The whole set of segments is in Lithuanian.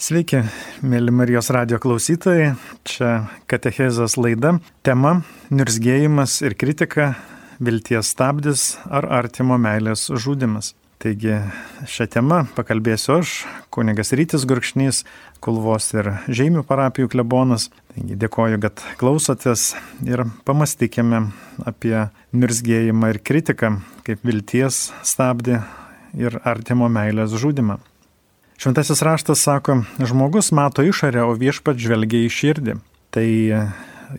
Sveiki, mėly Marijos radio klausytojai. Čia Katechezos laida. Tema - nirzgėjimas ir kritika, vilties stabdis ar artimo meilės žudimas. Taigi šią temą pakalbėsiu aš, kunigas Rytis Gurkšnys, Kulvos ir Žeminių parapijų klebonas. Taigi dėkoju, kad klausotės ir pamastykime apie nirzgėjimą ir kritiką kaip vilties stabdį ir artimo meilės žudimą. Šventasis raštas sako, žmogus mato išorę, o viešpat žvelgia į širdį. Tai e,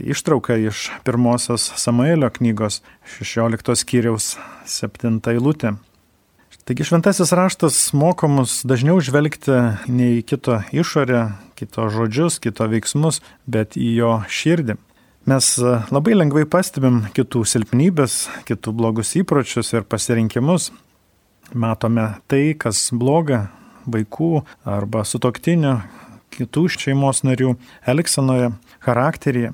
ištrauka iš pirmosios Samuelio knygos 16 skyriaus 7 eilutė. Taigi šventasis raštas moko mus dažniau žvelgti ne į kito išorę, kito žodžius, kito veiksmus, bet į jo širdį. Mes e, labai lengvai pastebim kitų silpnybės, kitų blogus įpročius ir pasirinkimus. Matome tai, kas bloga, vaikų arba sutoktinių, kitų šeimos narių elgsenoje, charakteryje.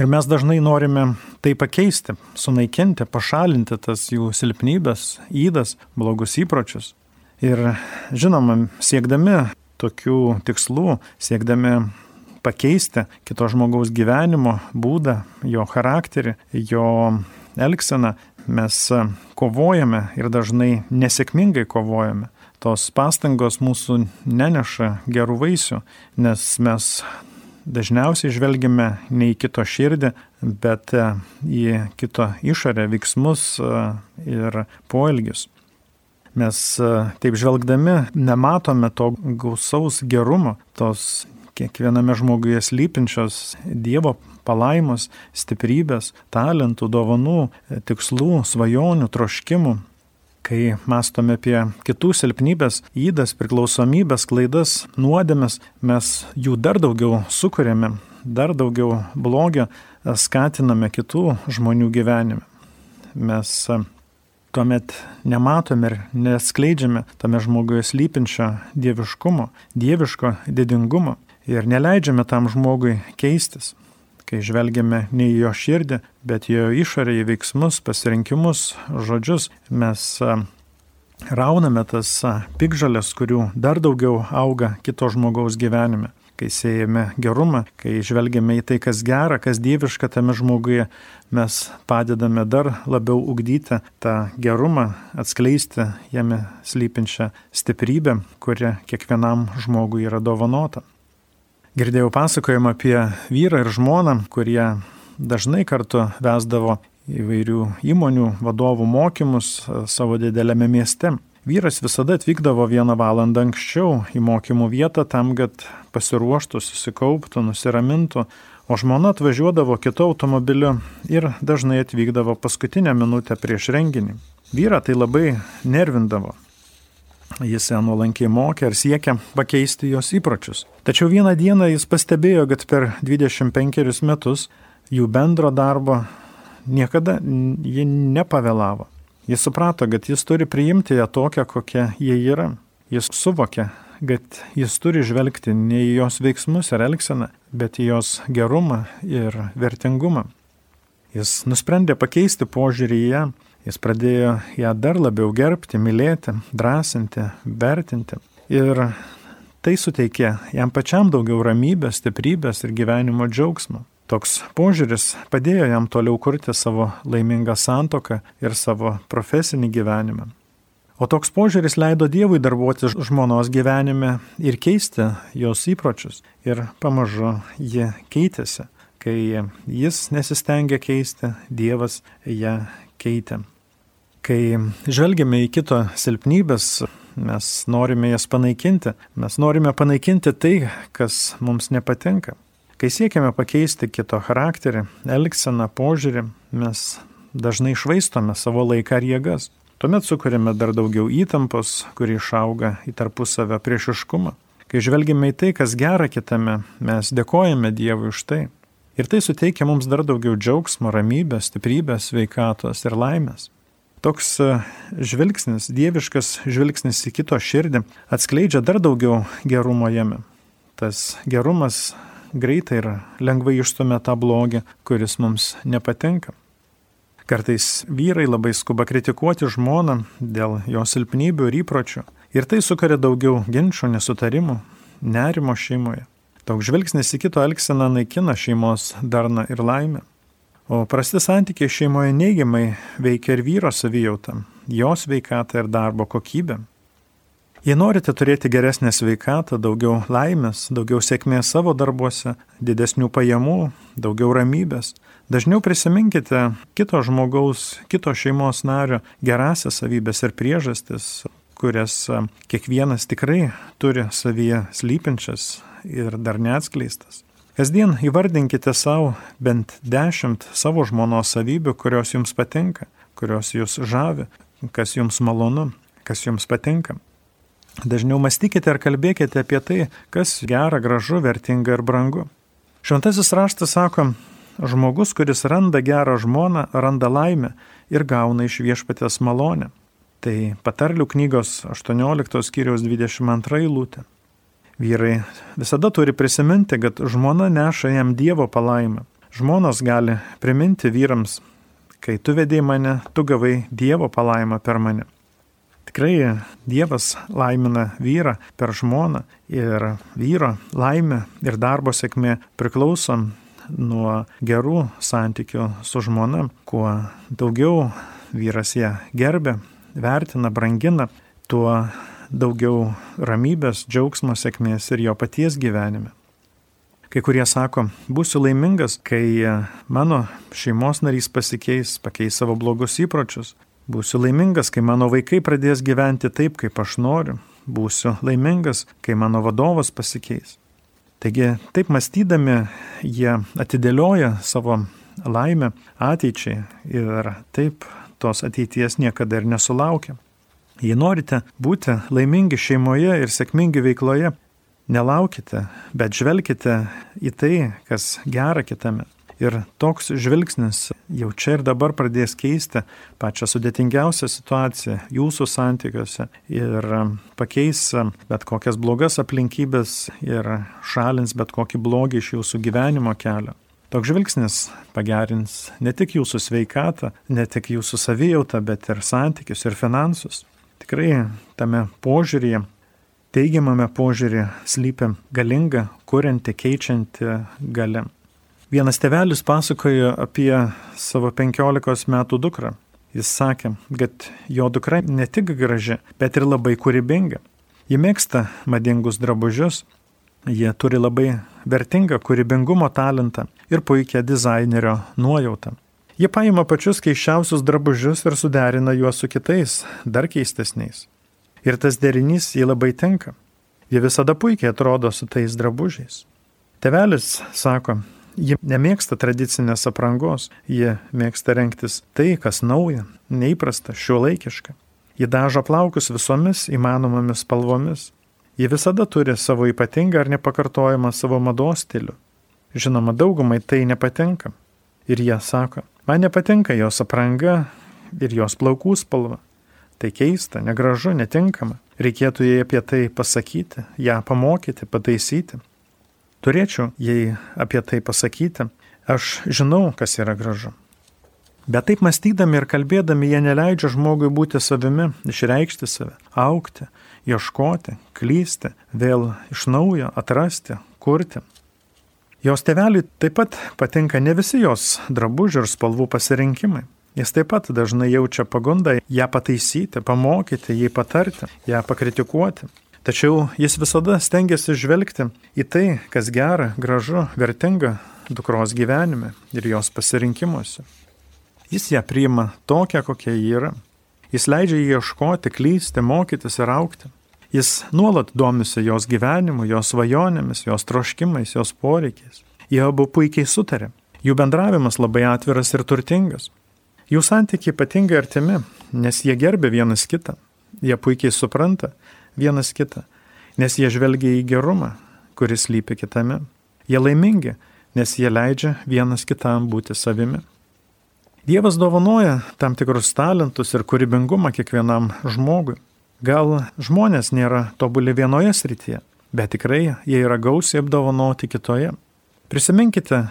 Ir mes dažnai norime tai pakeisti, sunaikinti, pašalinti tas jų silpnybės, įdas, blogus įpročius. Ir žinoma, siekdami tokių tikslų, siekdami pakeisti kito žmogaus gyvenimo būdą, jo charakterį, jo elgseną, mes kovojame ir dažnai nesėkmingai kovojame tos pastangos mūsų neneša gerų vaisių, nes mes dažniausiai žvelgiame ne į kito širdį, bet e, į kito išorę veiksmus e, ir poelgius. Mes e, taip žvelgdami nematome to gausaus gerumo, tos kiekviename žmoguje slypinčios Dievo palaimos, stiprybės, talentų, dovanų, tikslų, svajonių, troškimų, Kai mastome apie kitų silpnybės, įdas, priklausomybės, klaidas, nuodėmes, mes jų dar daugiau sukūrėme, dar daugiau blogio skatiname kitų žmonių gyvenime. Mes e, tuomet nematome ir neskleidžiame tame žmoguje slypinčio dieviškumo, dieviško didingumo ir neleidžiame tam žmogui keistis kai žvelgiame ne į jo širdį, bet į jo išorę, į veiksmus, pasirinkimus, žodžius, mes rauname tas pikžalės, kurių dar daugiau auga kito žmogaus gyvenime. Kai siejame gerumą, kai žvelgiame į tai, kas gera, kas dieviška tame žmoguje, mes padedame dar labiau ugdyti tą gerumą, atskleisti jame slypinčią stiprybę, kuri kiekvienam žmogui yra dovanota. Girdėjau pasakojimą apie vyrą ir žmoną, kurie dažnai kartu vesdavo įvairių įmonių vadovų mokymus e, savo didelėme mieste. Vyras visada atvykdavo vieną valandą anksčiau į mokymų vietą tam, kad pasiruoštų, susikauptų, nusiramintų, o žmona atvažiuodavo kitu automobiliu ir dažnai atvykdavo paskutinę minutę prieš renginį. Vyra tai labai nervindavo. Jis ją nuolankiai mokė ir siekė pakeisti jos įpročius. Tačiau vieną dieną jis pastebėjo, kad per 25 metus jų bendro darbo niekada ji nepavėlavo. Jis suprato, kad jis turi priimti ją tokią, kokia jie yra. Jis suvokė, kad jis turi žvelgti ne į jos veiksmus ir elgseną, bet į jos gerumą ir vertingumą. Jis nusprendė pakeisti požiūrį į ją Jis pradėjo ją dar labiau gerbti, mylėti, drąsinti, vertinti. Ir tai suteikė jam pačiam daugiau ramybės, stiprybės ir gyvenimo džiaugsmo. Toks požiūris padėjo jam toliau kurti savo laimingą santoką ir savo profesinį gyvenimą. O toks požiūris leido Dievui darbuoti žmonos gyvenime ir keisti jos įpročius. Ir pamažu jie keitėsi. Kai jis nesistengė keisti, Dievas ją keitė. Kai žvelgiame į kito silpnybės, mes norime jas panaikinti, mes norime panaikinti tai, kas mums nepatinka. Kai siekiame pakeisti kito charakterį, elgseną, požiūrį, mes dažnai išvaistome savo laiką ir jėgas. Tuomet sukūrėme dar daugiau įtampos, kuri išauga į tarpusavę priešiškumą. Kai žvelgime į tai, kas gera kitame, mes dėkojame Dievui už tai. Ir tai suteikia mums dar daugiau džiaugsmo, ramybės, stiprybės, sveikatos ir laimės. Toks e, žvilgsnis, dieviškas žvilgsnis į kito širdį atskleidžia dar daugiau gerumo jame. Tas gerumas greitai ir lengvai išstumia tą blogį, kuris mums nepatinka. Kartais vyrai labai skuba kritikuoti žmoną dėl jo silpnybių ir įpročių. Ir tai sukaria daugiau ginčių, nesutarimų, nerimo šeimoje. Toks žvilgsnis į kito elgseną naikina šeimos darną ir laimę. O prasti santykiai šeimoje neigiamai veikia ir vyro savijautą, jos veikatą ir darbo kokybę. Jei norite turėti geresnę sveikatą, daugiau laimės, daugiau sėkmės savo darbuose, didesnių pajamų, daugiau ramybės, dažniau prisiminkite kito žmogaus, kito šeimos nario gerasias savybės ir priežastis, kurias kiekvienas tikrai turi savyje slypinčias ir dar neatskleistas. Kasdien įvardinkite savo bent dešimt savo žmonos savybių, kurios jums patinka, kurios jūs žavi, kas jums malonu, kas jums patinka. Dažniau mąstykite ir kalbėkite apie tai, kas gera, gražu, vertinga ir brangu. Šventasis raštas sako, žmogus, kuris randa gerą žmoną, randa laimę ir gauna iš viešpatės malonę. Tai patarlių knygos 18 skyriaus 22 eilutė. Vyrai visada turi prisiminti, kad žmona neša jam Dievo palaimą. Žmonos gali priminti vyrams, kai tu vedėjai mane, tu gavai Dievo palaimą per mane. Tikrai Dievas laimina vyrą per žmoną ir vyro laimė ir darbo sėkmė priklauso nuo gerų santykių su žmona. Kuo daugiau vyras ją gerbė, vertina, brangina, tuo daugiau ramybės, džiaugsmo, sėkmės ir jo paties gyvenime. Kai kurie sako, būsiu laimingas, kai mano šeimos narys pasikeis, pakeis savo blogus įpročius. Būsiu laimingas, kai mano vaikai pradės gyventi taip, kaip aš noriu. Būsiu laimingas, kai mano vadovas pasikeis. Taigi, taip mąstydami, jie atidėlioja savo laimę ateičiai ir taip tos ateities niekada ir nesulaukia. Jei norite būti laimingi šeimoje ir sėkmingi veikloje, nelaukite, bet žvelkite į tai, kas gera kitame. Ir toks žvilgsnis jau čia ir dabar pradės keisti pačią sudėtingiausią situaciją jūsų santykiuose ir pakeis bet kokias blogas aplinkybės ir šalins bet kokį blogį iš jūsų gyvenimo kelio. Toks žvilgsnis pagerins ne tik jūsų sveikatą, ne tik jūsų savijautą, bet ir santykius ir finansus. Tikrai tame požiūrėje, teigiamame požiūrėje slypi galinga, kurianti, keičianti gale. Vienas tevelis pasakojo apie savo 15 metų dukrą. Jis sakė, kad jo dukra ne tik graži, bet ir labai kūrybinga. Ji mėgsta madingus drabužius, jie turi labai vertingą kūrybingumo talentą ir puikią dizainerio nuojautą. Jie paima pačius keiščiausius drabužius ir suderina juos su kitais, dar keistesniais. Ir tas derinys jį labai tinka. Jie visada puikiai atrodo su tais drabužiais. Tevelis sako, jie nemėgsta tradicinės aprangos, jie mėgsta renktis tai, kas nauja, neįprasta, šiuolaikiška. Jie dažo plaukus visomis įmanomomis spalvomis. Jie visada turi savo ypatingą ar nepakartojamą savo mados stilių. Žinoma, daugumai tai nepatinka. Ir jie sako, Man nepatinka jos apranga ir jos plaukų spalva. Tai keista, negražu, netinkama. Reikėtų jai apie tai pasakyti, ją pamokyti, pataisyti. Turėčiau jai apie tai pasakyti. Aš žinau, kas yra gražu. Bet taip mąstydami ir kalbėdami jie neleidžia žmogui būti savimi, išreikšti save, aukti, ieškoti, klysti, vėl iš naujo atrasti, kurti. Jos teveliui taip pat patinka ne visi jos drabužių ir spalvų pasirinkimai. Jis taip pat dažnai jaučia pagundą ją pataisyti, pamokyti, jai patarti, ją pakritikuoti. Tačiau jis visada stengiasi žvelgti į tai, kas gera, gražu, vertinga dukros gyvenime ir jos pasirinkimuose. Jis ją priima tokią, kokia ji yra. Jis leidžia ieškoti, klysti, mokytis ir aukti. Jis nuolat domisi jos gyvenimu, jos svajonėmis, jos troškimais, jos poreikiais. Jie abu puikiai sutarė. Jų bendravimas labai atviras ir turtingas. Jų santykiai ypatingai artimi, nes jie gerbė vienas kitą. Jie puikiai supranta vienas kitą, nes jie žvelgia į gerumą, kuris lypi kitame. Jie laimingi, nes jie leidžia vienas kitam būti savimi. Dievas dovanoja tam tikrus talentus ir kūrybingumą kiekvienam žmogui. Gal žmonės nėra tobuli vienoje srityje, bet tikrai jie yra gausiai apdovanoti kitoje. Prisiminkite,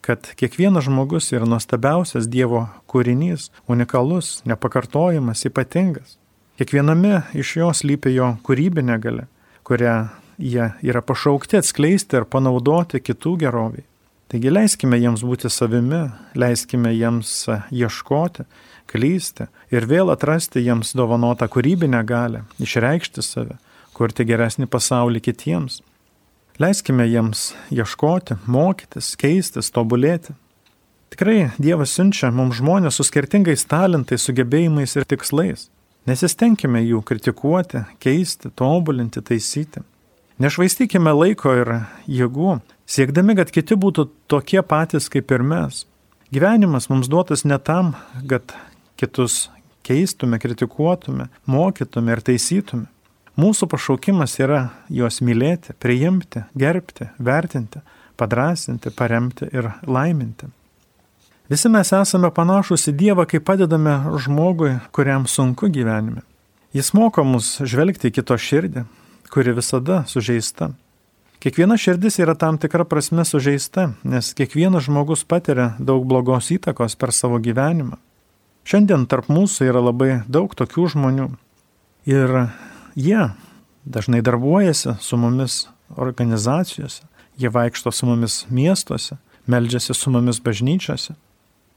kad kiekvienas žmogus yra nuostabiausias Dievo kūrinys, unikalus, nepakartojimas, ypatingas. Kiekviename iš jo slypi jo kūrybinė gale, kurią jie yra pašaukti atskleisti ir panaudoti kitų geroviai. Taigi leiskime jiems būti savimi, leiskime jiems ieškoti, klysti ir vėl atrasti jiems dovanotą kūrybinę galę, išreikšti save, kurti geresnį pasaulį kitiems. Leiskime jiems ieškoti, mokytis, keistis, tobulėti. Tikrai Dievas siunčia mums žmonės su skirtingais talentais, sugebėjimais ir tikslais. Nesistengime jų kritikuoti, keisti, tobulinti, taisyti. Nešvaistykime laiko ir jėgų, siekdami, kad kiti būtų tokie patys kaip ir mes. Gyvenimas mums duotas ne tam, kad kitus keistume, kritikuotume, mokytume ir taisytume. Mūsų pašaukimas yra juos mylėti, priimti, gerbti, vertinti, padrasinti, paremti ir laiminti. Visi mes esame panašus į Dievą, kai padedame žmogui, kuriam sunku gyvenime. Jis moko mus žvelgti į kito širdį, kuri visada sužeista. Kiekviena širdis yra tam tikra prasme sužeista, nes kiekvienas žmogus patiria daug blogos įtakos per savo gyvenimą. Šiandien tarp mūsų yra labai daug tokių žmonių ir jie dažnai darbuojasi su mumis organizacijose, jie vaikšto su mumis miestuose, meldžiasi su mumis bažnyčiose.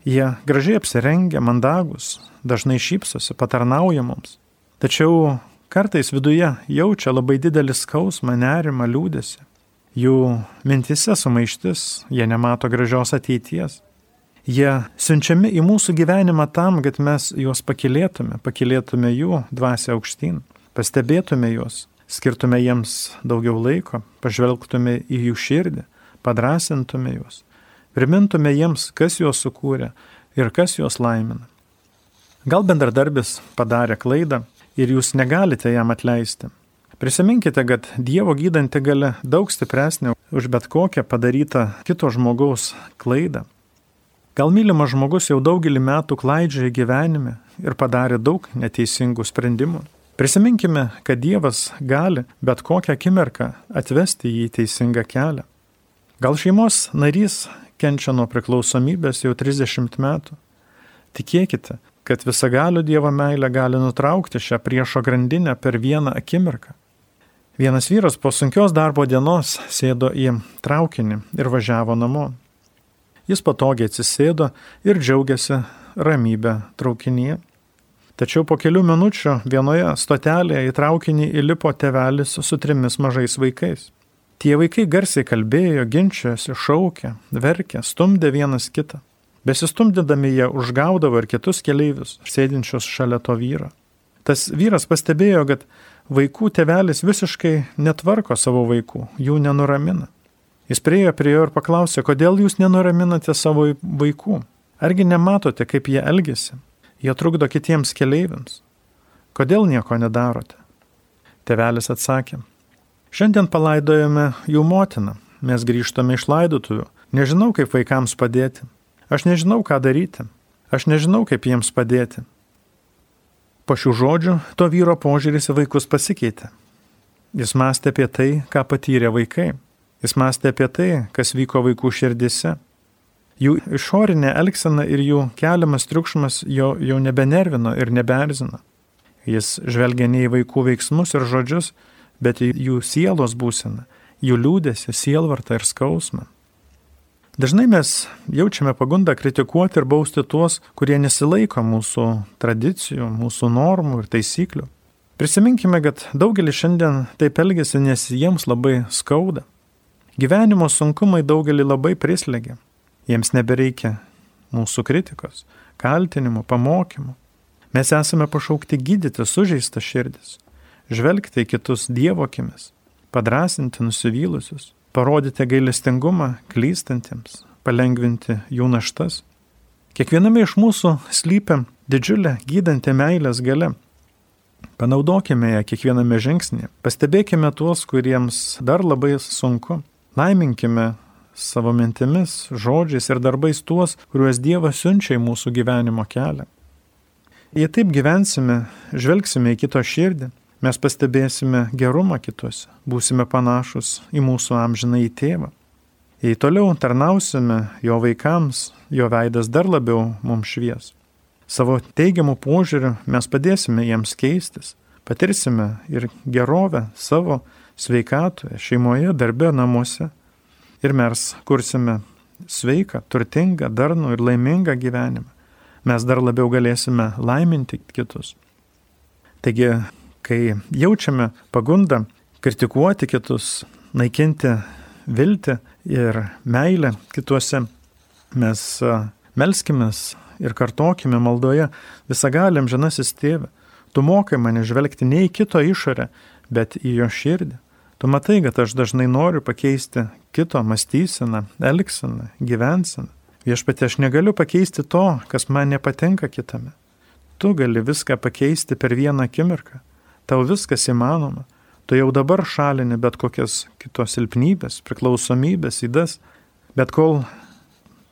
Jie gražiai apsirengia, mandagus, dažnai šypsosi, patarnauja mums. Tačiau kartais viduje jaučia labai didelį skausmą, nerimą, liūdėsi. Jų mintise sumaištis, jie nemato gražios ateities. Jie siunčiami į mūsų gyvenimą tam, kad mes juos pakilėtume, pakilėtume jų dvasę aukštyn, pastebėtume juos, skirtume jiems daugiau laiko, pažvelgtume į jų širdį, padrasintume juos, primintume jiems, kas juos sukūrė ir kas juos laimina. Gal bendradarbis padarė klaidą, ir jūs negalite jam atleisti. Prisiminkite, kad Dievo gydanti gale daug stipresnė už bet kokią padarytą kito žmogaus klaidą. Gal mylimas žmogus jau daugelį metų klaidžioja gyvenime ir padarė daug neteisingų sprendimų. Prisiminkime, kad Dievas gali bet kokią akimirką atvesti jį į teisingą kelią. Gal šeimos narys kenčia nuo priklausomybės jau 30 metų. Tikėkite, kad visagalio Dievo meilė gali nutraukti šią priešo grandinę per vieną akimirką. Vienas vyras po sunkios darbo dienos sėdo į traukinį ir važiavo namo. Jis patogiai atsisėdo ir džiaugiasi ramybę traukinyje. Tačiau po kelių minučių vienoje stotelėje į traukinį įlipo tevelis su trimis mažais vaikais. Tie vaikai garsiai kalbėjo, ginčijosi, šaukė, verkė, stumdė vienas kitą. Besistumdydami jie užgaudavo ir kitus keleivius, sėdinčius šalia to vyro. Tas vyras pastebėjo, kad vaikų tevelis visiškai netvarko savo vaikų, jų nenuramina. Jis priejo prie jo ir paklausė, kodėl jūs nenuraminate savo vaikų? Argi nematote, kaip jie elgesi? Jie trukdo kitiems keleiviams. Kodėl nieko nedarote? Tevelis atsakė, šiandien palaidojame jų motiną, mes grįžtame iš laidotuvių, nežinau, kaip vaikams padėti. Aš nežinau, ką daryti. Aš nežinau, kaip jiems padėti. Po šių žodžių to vyro požiūris į vaikus pasikeitė. Jis mąstė apie tai, ką patyrė vaikai. Jis mąstė apie tai, kas vyko vaikų širdise. Jų išorinė elgsena ir jų keliamas triukšmas jo jau nebenervino ir neberzino. Jis žvelgia ne į vaikų veiksmus ir žodžius, bet į jų sielos būseną, jų liūdėsi, sielvartą ir skausmą. Dažnai mes jaučiame pagundą kritikuoti ir bausti tuos, kurie nesilaiko mūsų tradicijų, mūsų normų ir taisyklių. Prisiminkime, kad daugelis šiandien taip elgesi, nes jiems labai skauda. Gyvenimo sunkumai daugelį labai prislėgia. Jiems nebereikia mūsų kritikos, kaltinimų, pamokymų. Mes esame pašaukti gydyti sužeistą širdis, žvelgti į kitus Dievo akimis, padrasinti nusivylusius parodyti gailestingumą klystantiems, palengvinti jų naštas. Kiekviename iš mūsų slypia didžiulė gydanti meilės gale. Panaudokime ją kiekviename žingsnėje, pastebėkime tuos, kuriems dar labai sunku, laiminkime savo mintimis, žodžiais ir darbais tuos, kuriuos Dievas siunčia į mūsų gyvenimo kelią. Jei taip gyvensime, žvelgsime į kito širdį, mes pastebėsime gerumą kituose, būsime panašus į mūsų amžiną į tėvą. Jei toliau tarnausime jo vaikams, jo veidas dar labiau mums švies. Savo teigiamų požiūrių mes padėsime jiems keistis, patirsime ir gerovę savo sveikatoje, šeimoje, darbe, namuose. Ir mes kursime sveiką, turtingą, darnų ir laimingą gyvenimą. Mes dar labiau galėsime laiminti kitus. Taigi, kai jaučiame pagundą kritikuoti kitus, naikinti viltį ir meilę kituose, mes melskimės ir kartokime maldoje visagalim žanasis tėvė. Tu mokai mane žvelgti ne į kito išorę, bet į jo širdį. Tu matai, kad aš dažnai noriu pakeisti kito mąstyseną, elgseną, gyvenseną. Viešpatė, aš negaliu pakeisti to, kas man nepatinka kitame. Tu gali viską pakeisti per vieną akimirką. Tau viskas įmanoma. Tu jau dabar šalini bet kokias kitos silpnybės, priklausomybės, įdas. Bet kol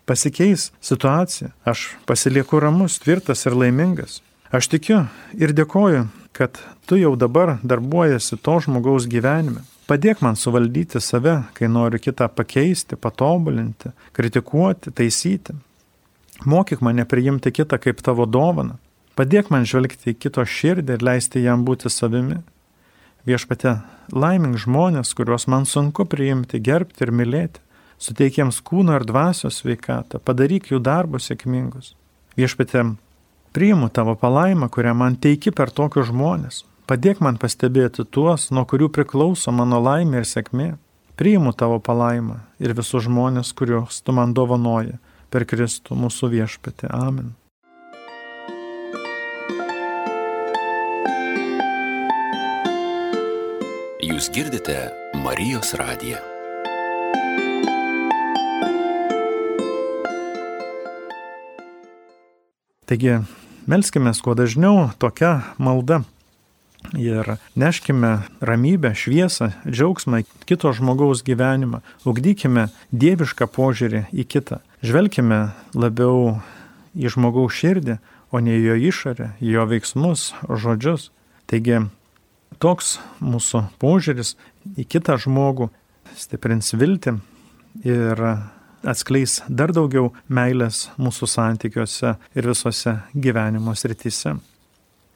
pasikeis situacija, aš pasilieku ramus, tvirtas ir laimingas. Aš tikiu ir dėkoju, kad tu jau dabar darbuojasi to žmogaus gyvenime. Padėk man suvaldyti save, kai noriu kitą pakeisti, patobulinti, kritikuoti, taisyti. Mokyk mane priimti kitą kaip tavo dovaną. Padėk man žvelgti į kito širdį ir leisti jam būti savimi. Viešpate, laimink žmonės, kuriuos man sunku priimti, gerbti ir mylėti. Suteik jiems kūno ir dvasios sveikatą, padaryk jų darbus sėkmingus. Viešpate, priimu tavo palaimą, kurią man teiki per tokius žmonės. Padėk man pastebėti tuos, nuo kurių priklauso mano laimė ir sėkmė. Priimu tavo palaimą ir visus žmonės, kuriuos tu man dovanoji per Kristų mūsų viešpatį. Amen. Jūs girdite Marijos radiją. Taigi, melskime kuo dažniau tokia malda ir neškime ramybę, šviesą, džiaugsmą kito žmogaus gyvenimą, ugdykime dievišką požiūrį į kitą, žvelkime labiau į žmogaus širdį, o ne į jo išorę, į jo veiksmus, žodžius. Taigi toks mūsų požiūris į kitą žmogų stiprins viltį ir atskleis dar daugiau meilės mūsų santykiuose ir visose gyvenimo srityse.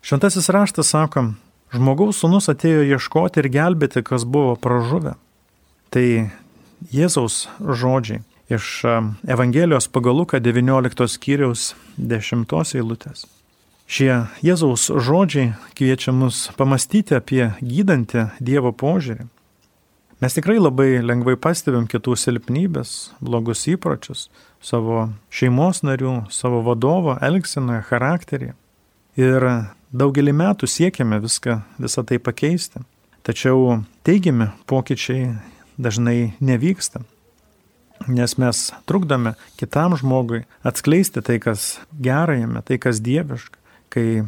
Šventasis raštas sako, Žmogaus sunus atėjo ieškoti ir gelbėti, kas buvo pražuvę. Tai Jėzaus žodžiai iš Evangelijos pagal Luką 19 skyriaus 10 eilutės. Šie Jėzaus žodžiai kviečia mus pamastyti apie gydantį Dievo požiūrį. Mes tikrai labai lengvai pastebim kitų silpnybės, blogus įpročius, savo šeimos narių, savo vadovo elgsenoje, charakterį. Ir Daugelį metų siekiame viską, visą tai pakeisti. Tačiau teigiami pokyčiai dažnai nevyksta. Nes mes trukdome kitam žmogui atskleisti tai, kas gera jame, tai, kas dieviška. Kai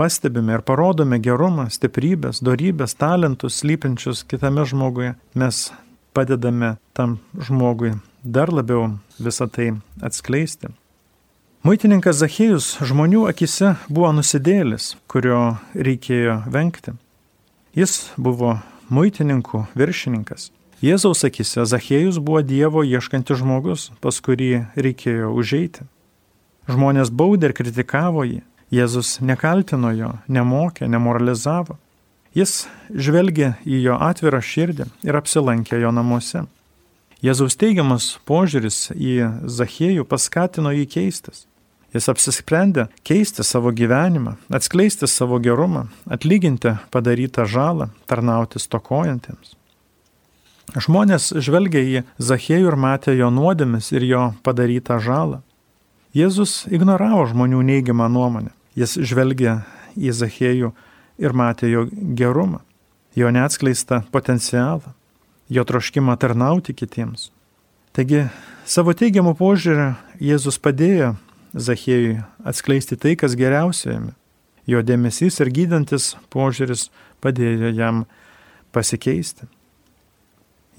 pastebime ir parodome gerumą, stiprybės, darybės, talentus slypinčius kitame žmoguje, mes padedame tam žmogui dar labiau visą tai atskleisti. Muitininkas Zachėjus žmonių akise buvo nusidėlis, kurio reikėjo vengti. Jis buvo muitininkų viršininkas. Jėzaus akise Zachėjus buvo Dievo ieškantis žmogus, pas kurį reikėjo užeiti. Žmonės baudė ir kritikavo jį. Jėzus nekaltino jo, nemokė, nemoralizavo. Jis žvelgė į jo atvirą širdį ir apsilankė jo namuose. Jėzaus teigiamas požiūris į Zachėjų paskatino jį keistis. Jis apsisprendė keisti savo gyvenimą, atskleisti savo gerumą, atlyginti padarytą žalą, tarnauti stokojantiems. Žmonės žvelgia į Zachėjų ir matė jo nuodėmis ir jo padarytą žalą. Jėzus ignoravo žmonių neigiamą nuomonę. Jis žvelgia į Zachėjų ir matė jo gerumą, jo neatskleistą potencialą, jo troškimą tarnauti kitiems. Taigi savo teigiamų požiūrį Jėzus padėjo Zachėjui atskleisti tai, kas geriausia jame. Jo dėmesys ir gydantis požiūris padėjo jam pasikeisti.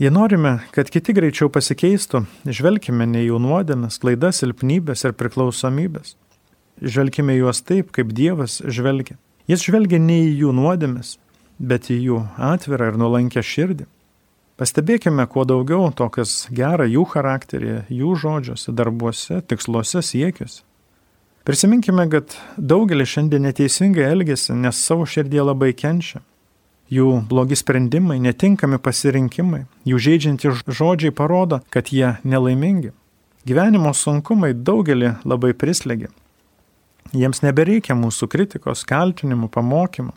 Jei norime, kad kiti greičiau pasikeistų, žvelgime ne jų nuodėmes, klaidas, silpnybės ir priklausomybės. Žvelgime juos taip, kaip Dievas žvelgia. Jis žvelgia ne į jų nuodėmes, bet į jų atvirą ir nuolankę širdį. Pastebėkime kuo daugiau to, kas gera jų charakteryje, jų žodžiuose, darbuose, tiksluose, siekiuose. Prisiminkime, kad daugelis šiandien neteisingai elgesi, nes savo širdie labai kenčia. jų blogi sprendimai, netinkami pasirinkimai, jų žaidžianti žodžiai parodo, kad jie nelaimingi. Gyvenimo sunkumai daugelį labai prislėgia. Jiems nebereikia mūsų kritikos, kaltinimų, pamokymų.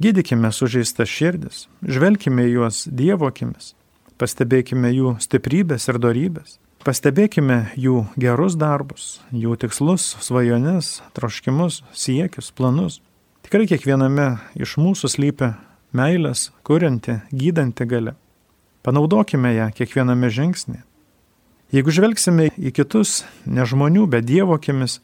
Gydykime sužeistas širdis, žvelkime juos Dievo akimis, pastebėkime jų stiprybės ir darybės, pastebėkime jų gerus darbus, jų tikslus, svajones, troškimus, siekius, planus. Tikrai kiekviename iš mūsų slypi meilės, kurianti, gydanti gale. Panaudokime ją kiekviename žingsnėje. Jeigu žvelgsime į kitus, ne žmonių, bet Dievo akimis,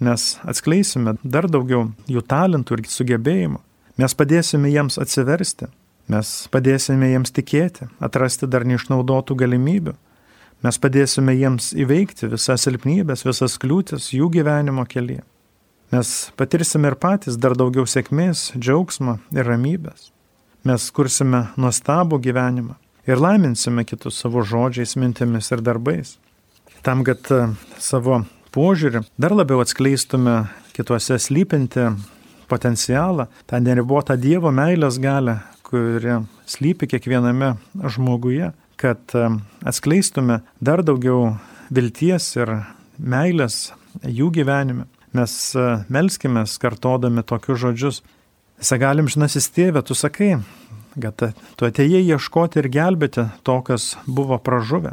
mes atskleisime dar daugiau jų talentų ir sugebėjimų. Mes padėsime jiems atsiversti, mes padėsime jiems tikėti, atrasti dar neišnaudotų galimybių. Mes padėsime jiems įveikti visas silpnybės, visas kliūtis jų gyvenimo kelyje. Mes patirsime ir patys dar daugiau sėkmės, džiaugsmo ir ramybės. Mes kursime nuostabų gyvenimą ir laiminsime kitus savo žodžiais, mintimis ir darbais. Tam, kad e, savo požiūrį dar labiau atskleistume kituose slypinti potencialą, tą neribotą Dievo meilės galę, kuri slypi kiekviename žmoguje, kad e, atskleistume dar daugiau vilties ir meilės jų gyvenime. Mes e, melskime, kartodami tokius žodžius. Visagalim žinasis tėvė, tu sakai, kad tu atėjai ieškoti ir gelbėti to, kas buvo pražuvę.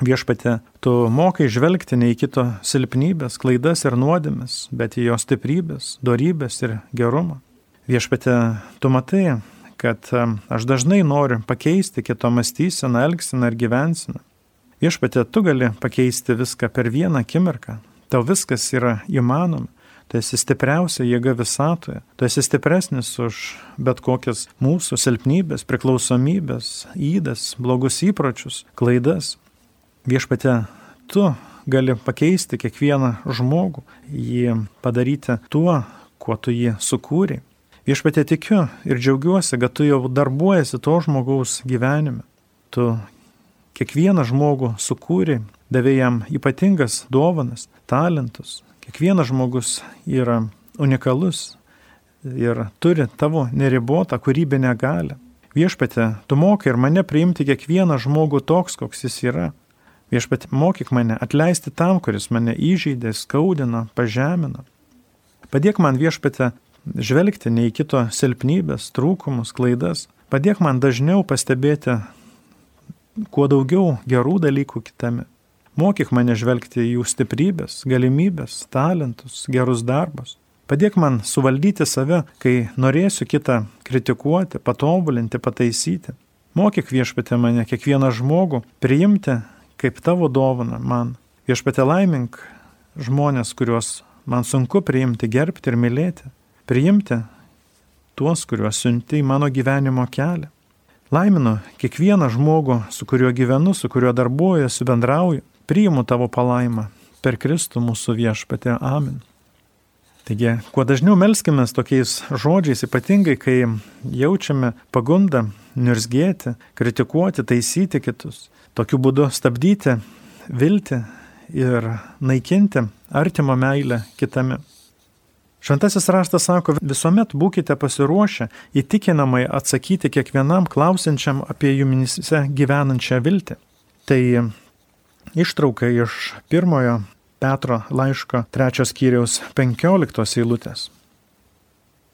Viešpatė, tu mokai žvelgti ne į kito silpnybės, klaidas ir nuodėmes, bet į jo stiprybės, darybės ir gerumą. Viešpatė, tu matai, kad aš dažnai noriu pakeisti kito mąstyseną, elgseną ir gyvenseną. Viešpatė, tu gali pakeisti viską per vieną akimirką. Tau viskas yra įmanoma. Tu esi stipriausia jėga visatoje. Tu esi stipresnis už bet kokias mūsų silpnybės, priklausomybės, įdas, blogus įpročius, klaidas. Viešpate, tu gali pakeisti kiekvieną žmogų, jį padaryti tuo, kuo tu jį sukūrei. Viešpatė tikiu ir džiaugiuosi, kad tu jau darbuojasi to žmogaus gyvenime. Tu kiekvieną žmogų sukūrei, davė jam ypatingas dovanas, talentus, Kiekvienas žmogus yra unikalus ir turi tavo neribotą kūrybinę galę. Viešpatė, tu mokai ir mane priimti kiekvieną žmogų toks, koks jis yra. Viešpatė, mokyk mane atleisti tam, kuris mane įžeidė, skaudino, pažemino. Padėk man viešpatė žvelgti ne į kito silpnybės, trūkumus, klaidas. Padėk man dažniau pastebėti kuo daugiau gerų dalykų kitame. Mokyk mane žvelgti į jų stiprybės, galimybės, talentus, gerus darbus. Padėk man suvaldyti save, kai norėsiu kitą kritikuoti, patobulinti, pataisyti. Mokyk viešpatė mane kiekvieną žmogų priimti kaip tavo dovana man. Viešpatė laimink žmonės, kuriuos man sunku priimti, gerbti ir mylėti. Priimti tuos, kuriuos siunti į mano gyvenimo kelią. Laiminu kiekvieną žmogų, su kuriuo gyvenu, su kuriuo darbuojuosi, bendrauju priimu tavo palaimą per Kristų mūsų viešpatė. Amen. Taigi, kuo dažniau melskime tokiais žodžiais, ypatingai kai jaučiame pagundą nirzgėti, kritikuoti, taisyti kitus, tokiu būdu stabdyti viltį ir naikinti artimo meilę kitame. Šventasis raštas sako, visuomet būkite pasiruošę įtikinamai atsakyti kiekvienam klausiančiam apie jumise gyvenančią viltį. Tai Ištrauka iš pirmojo Petro laiško trečios kiriaus penkioliktos eilutės.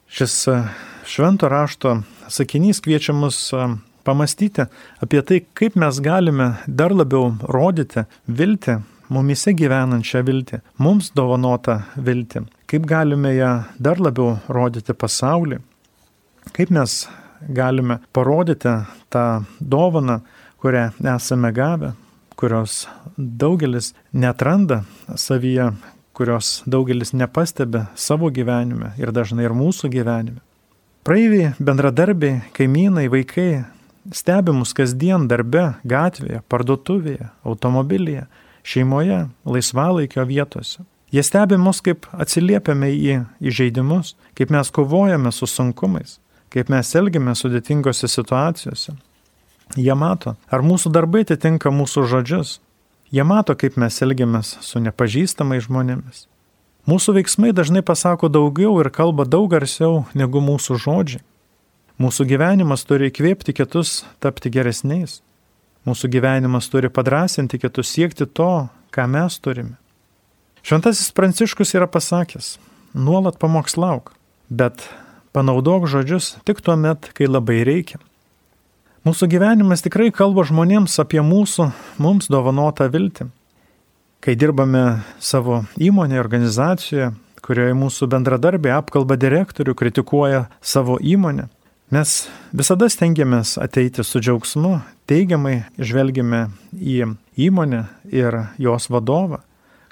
Šis e, švento rašto sakinys kviečia mus e, pamastyti apie tai, kaip mes galime dar labiau rodyti viltį, mumise gyvenančią viltį, mums dovanotą viltį, kaip galime ją dar labiau rodyti pasaulį, kaip mes galime parodyti tą dovaną, kurią esame gavę, kurios daugelis netranda savyje, kurios daugelis nepastebi savo gyvenime ir dažnai ir mūsų gyvenime. Praeiviai, bendradarbiai, kaimynai, vaikai stebi mus kasdien darbe, gatvėje, parduotuvėje, automobilyje, šeimoje, laisvalaikio vietose. Jie stebi mus, kaip atsiliepiame į įžeidimus, kaip mes kovojame su sunkumais, kaip mes elgiame sudėtingose situacijose, Jie mato, ar mūsų darbai atitinka mūsų žodžius. Jie mato, kaip mes elgiamės su nepažįstamai žmonėmis. Mūsų veiksmai dažnai pasako daugiau ir kalba daug garsiau negu mūsų žodžiai. Mūsų gyvenimas turi įkvėpti kitus tapti geresniais. Mūsų gyvenimas turi padrasinti kitus siekti to, ką mes turime. Šventasis Pranciškus yra pasakęs, nuolat pamokslauk, bet panaudok žodžius tik tuo met, kai labai reikia. Mūsų gyvenimas tikrai kalba žmonėms apie mūsų, mums dovanotą viltį. Kai dirbame savo įmonėje, organizacijoje, kurioje mūsų bendradarbiai apkalba direktorių, kritikuoja savo įmonę, mes visada stengiamės ateiti su džiaugsmu, teigiamai žvelgiame į įmonę ir jos vadovą.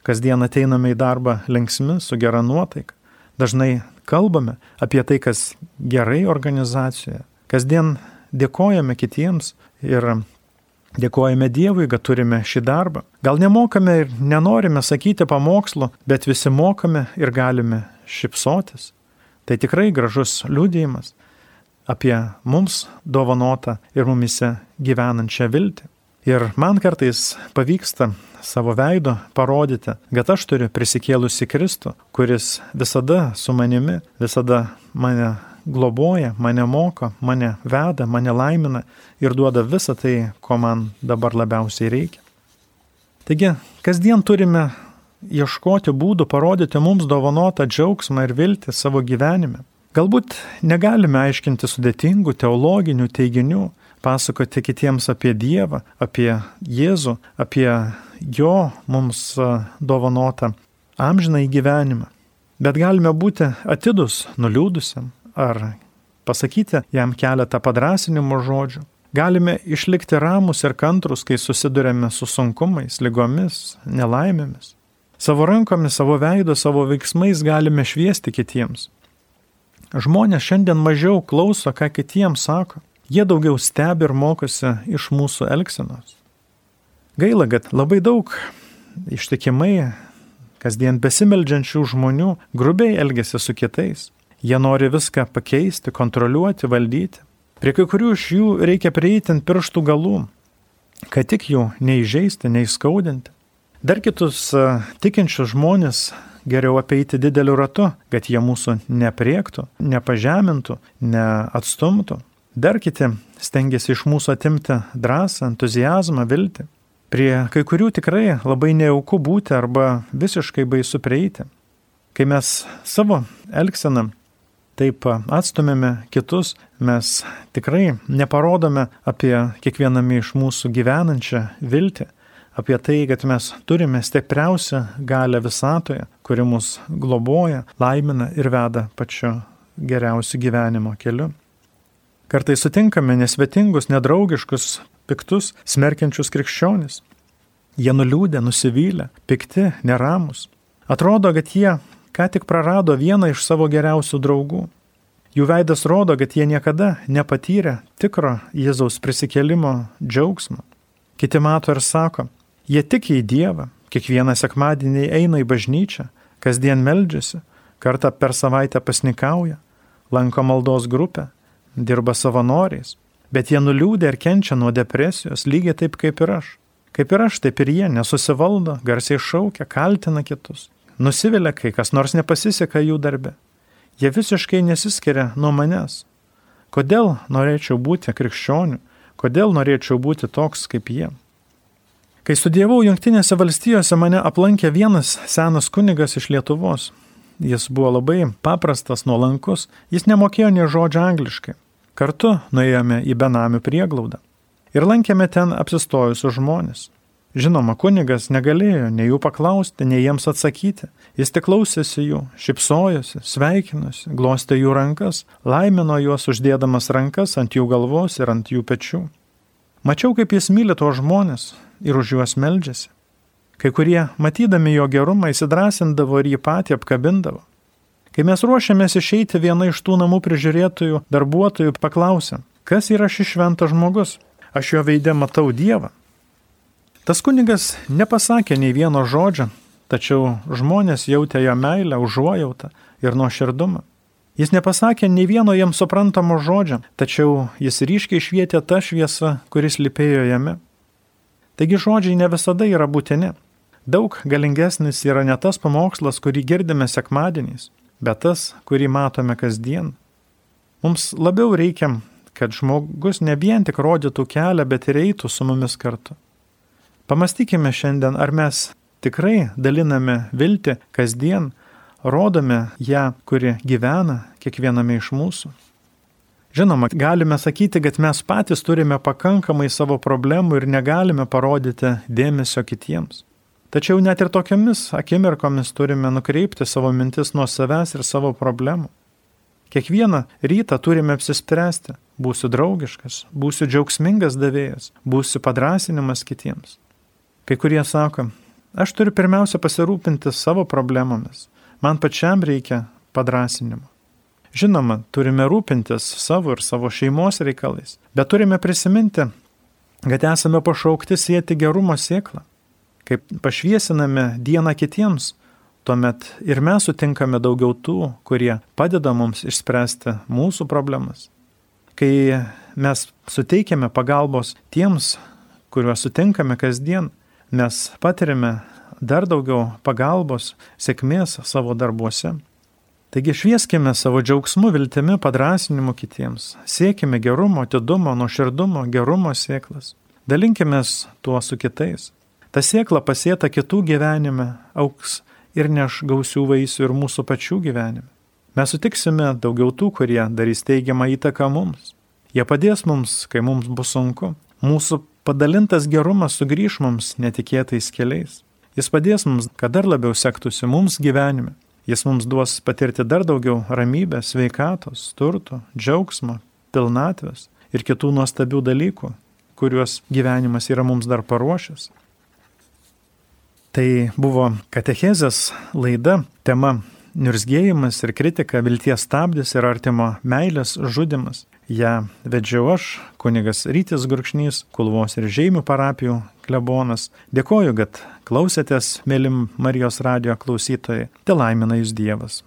Kasdien ateiname į darbą linksmi, su gera nuotaika. Dažnai kalbame apie tai, kas gerai organizacijoje. Kasdien dėkojame kitiems ir dėkojame Dievui, kad turime šį darbą. Gal nemokame ir nenorime sakyti pamokslo, bet visi mokame ir galime šipsotis. Tai tikrai gražus liūdėjimas apie mums dovanotą ir mumise gyvenančią viltį. Ir man kartais pavyksta savo veido parodyti, kad aš turiu prisikėlusi Kristų, kuris visada su manimi, visada mane globoja, mane moko, mane veda, mane laimina ir duoda visą tai, ko man dabar labiausiai reikia. Taigi, kasdien turime ieškoti būdų parodyti mums dovanotą džiaugsmą ir viltį savo gyvenime. Galbūt negalime aiškinti sudėtingų teologinių teiginių, pasakoti kitiems apie Dievą, apie Jėzų, apie Jo mums dovanotą amžiną į gyvenimą. Bet galime būti atidus nuliūdusiam ar pasakyti jam keletą padrasinimo žodžių. Galime išlikti ramus ir kantrus, kai susidurėme su sunkumais, lygomis, nelaimėmis. Savo rankomis, savo veidu, savo veiksmais galime šviesti kitiems. Žmonės šiandien mažiau klauso, ką kitiems sako. Jie daugiau stebi ir mokosi iš mūsų elgsenos. Gaila, kad labai daug ištikimai, kasdien besimeldžiančių žmonių grubiai elgesi su kitais. Jie nori viską pakeisti, kontroliuoti, valdyti. Prie kai kurių iš jų reikia prieiti ant pirštų galų, kad tik jų neižeisti, neįskaudinti. Dar kitus tikinčius žmonės geriau apeiti dideliu ratu, kad jie mūsų nepriektų, nepažemintų, neatstumtų. Dar kiti stengiasi iš mūsų atimti drąsą, entuzijazmą, viltį. Prie kai kurių tikrai labai nejaukų būti arba visiškai baisu prieiti. Kai mes savo elgseną taip atstumėme kitus, mes tikrai neparodome apie kiekviename iš mūsų gyvenančią viltį, apie tai, kad mes turime stipriausią galę visatoje, kuri mus globoja, laimina ir veda pačiu geriausiu gyvenimo keliu. Kartai sutinkame nesvetingus, nedraugiškus, piktus, smerkiančius krikščionis. Jie nuliūdė, nusivylę, pikti, neramus. Atrodo, kad jie ką tik prarado vieną iš savo geriausių draugų. Jų veidas rodo, kad jie niekada nepatyrė tikro Jėzaus prisikelimo džiaugsmo. Kiti mato ir sako, jie tik į Dievą, kiekvieną sekmadienį eina į bažnyčią, kasdien meldžiasi, kartą per savaitę pasnikauja, lanko maldos grupę, dirba savanoriais, bet jie nuliūdė ir kenčia nuo depresijos lygiai taip kaip ir aš. Kaip ir aš, taip ir jie nesusivaldo, garsiai šaukia, kaltina kitus. Nusivilia, kai kas nors nepasiseka jų darbe. Jie visiškai nesiskiria nuo manęs. Kodėl norėčiau būti krikščioniu? Kodėl norėčiau būti toks kaip jie? Kai studijavau Junktinėse valstijose, mane aplankė vienas senas kunigas iš Lietuvos. Jis buvo labai paprastas, nuolankus, jis nemokėjo nie žodžio angliškai. Kartu nuėjome į benamių prieglaudą ir lankėme ten apsistojusius žmonės. Žinoma, kunigas negalėjo nei jų paklausti, nei jiems atsakyti. Jis tik klausėsi jų, šipsojosi, sveikinosi, glostė jų rankas, laimino juos uždėdamas rankas ant jų galvos ir ant jų pečių. Mačiau, kaip jis myli tuos žmonės ir už juos meldžiasi. Kai kurie, matydami jo gerumą, įsidrasindavo ir jį patį apkabindavo. Kai mes ruošiamės išeiti, viena iš tų namų prižiūrėtojų darbuotojų paklausė, kas yra šis šventas žmogus? Aš jo veidė matau Dievą. Tas kunigas nepasakė nei vieno žodžio, tačiau žmonės jautė jo meilę, užuojautą ir nuoširdumą. Jis nepasakė nei vieno jam suprantamo žodžio, tačiau jis ryškiai švietė tą šviesą, kuris lipėjo jame. Taigi žodžiai ne visada yra būtini. Daug galingesnis yra ne tas pamokslas, kurį girdime sekmadieniais, bet tas, kurį matome kasdien. Mums labiau reikia, kad žmogus ne vien tik rodytų kelią, bet ir eitų su mumis kartu. Pamastykime šiandien, ar mes tikrai daliname viltį kasdien, rodome ją, kuri gyvena kiekviename iš mūsų. Žinoma, galime sakyti, kad mes patys turime pakankamai savo problemų ir negalime parodyti dėmesio kitiems. Tačiau net ir tokiamis akimirkomis turime nukreipti savo mintis nuo savęs ir savo problemų. Kiekvieną rytą turime apsispręsti, būsiu draugiškas, būsiu džiaugsmingas davėjas, būsiu padrasinimas kitiems. Kai kurie sako, aš turiu pirmiausia pasirūpinti savo problemomis, man pačiam reikia padrasinimo. Žinoma, turime rūpintis savo ir savo šeimos reikalais, bet turime prisiminti, kad esame pašaukti sėti gerumo sėklą. Kaip pašviesiname dieną kitiems, tuomet ir mes sutinkame daugiau tų, kurie padeda mums išspręsti mūsų problemas. Kai mes suteikiame pagalbos tiems, kuriuos sutinkame kasdien, mes patiriame dar daugiau pagalbos, sėkmės savo darbuose. Taigi švieskime savo džiaugsmu, viltimi, padrasinimu kitiems. Siekime gerumo, atidumo, nuoširdumo, gerumo sėklas. Dalinkime tuo su kitais. Ta sėkla pasėta kitų gyvenime auks ir neš gausių vaisių ir mūsų pačių gyvenime. Mes sutiksime daugiau tų, kurie darys teigiamą įtaką mums. Jie padės mums, kai mums bus sunku. Mūsų padalintas gerumas sugrįž mums netikėtais keliais. Jis padės mums, kad dar labiau sektųsi mums gyvenime. Jis mums duos patirti dar daugiau ramybės, sveikatos, turto, džiaugsmo, pilnatvės ir kitų nuostabių dalykų, kuriuos gyvenimas yra mums dar paruošęs. Tai buvo katechezės laida, tema Nirzgėjimas ir kritika, vilties stabdis ir artimo meilės žudimas. Ja vedžiau aš, kunigas Rytis Gurkšnys, Kulvos ir Žeimių parapijų klebonas. Dėkoju, kad klausėtės, mėlim Marijos radio klausytojai. Te laimina jūs Dievas.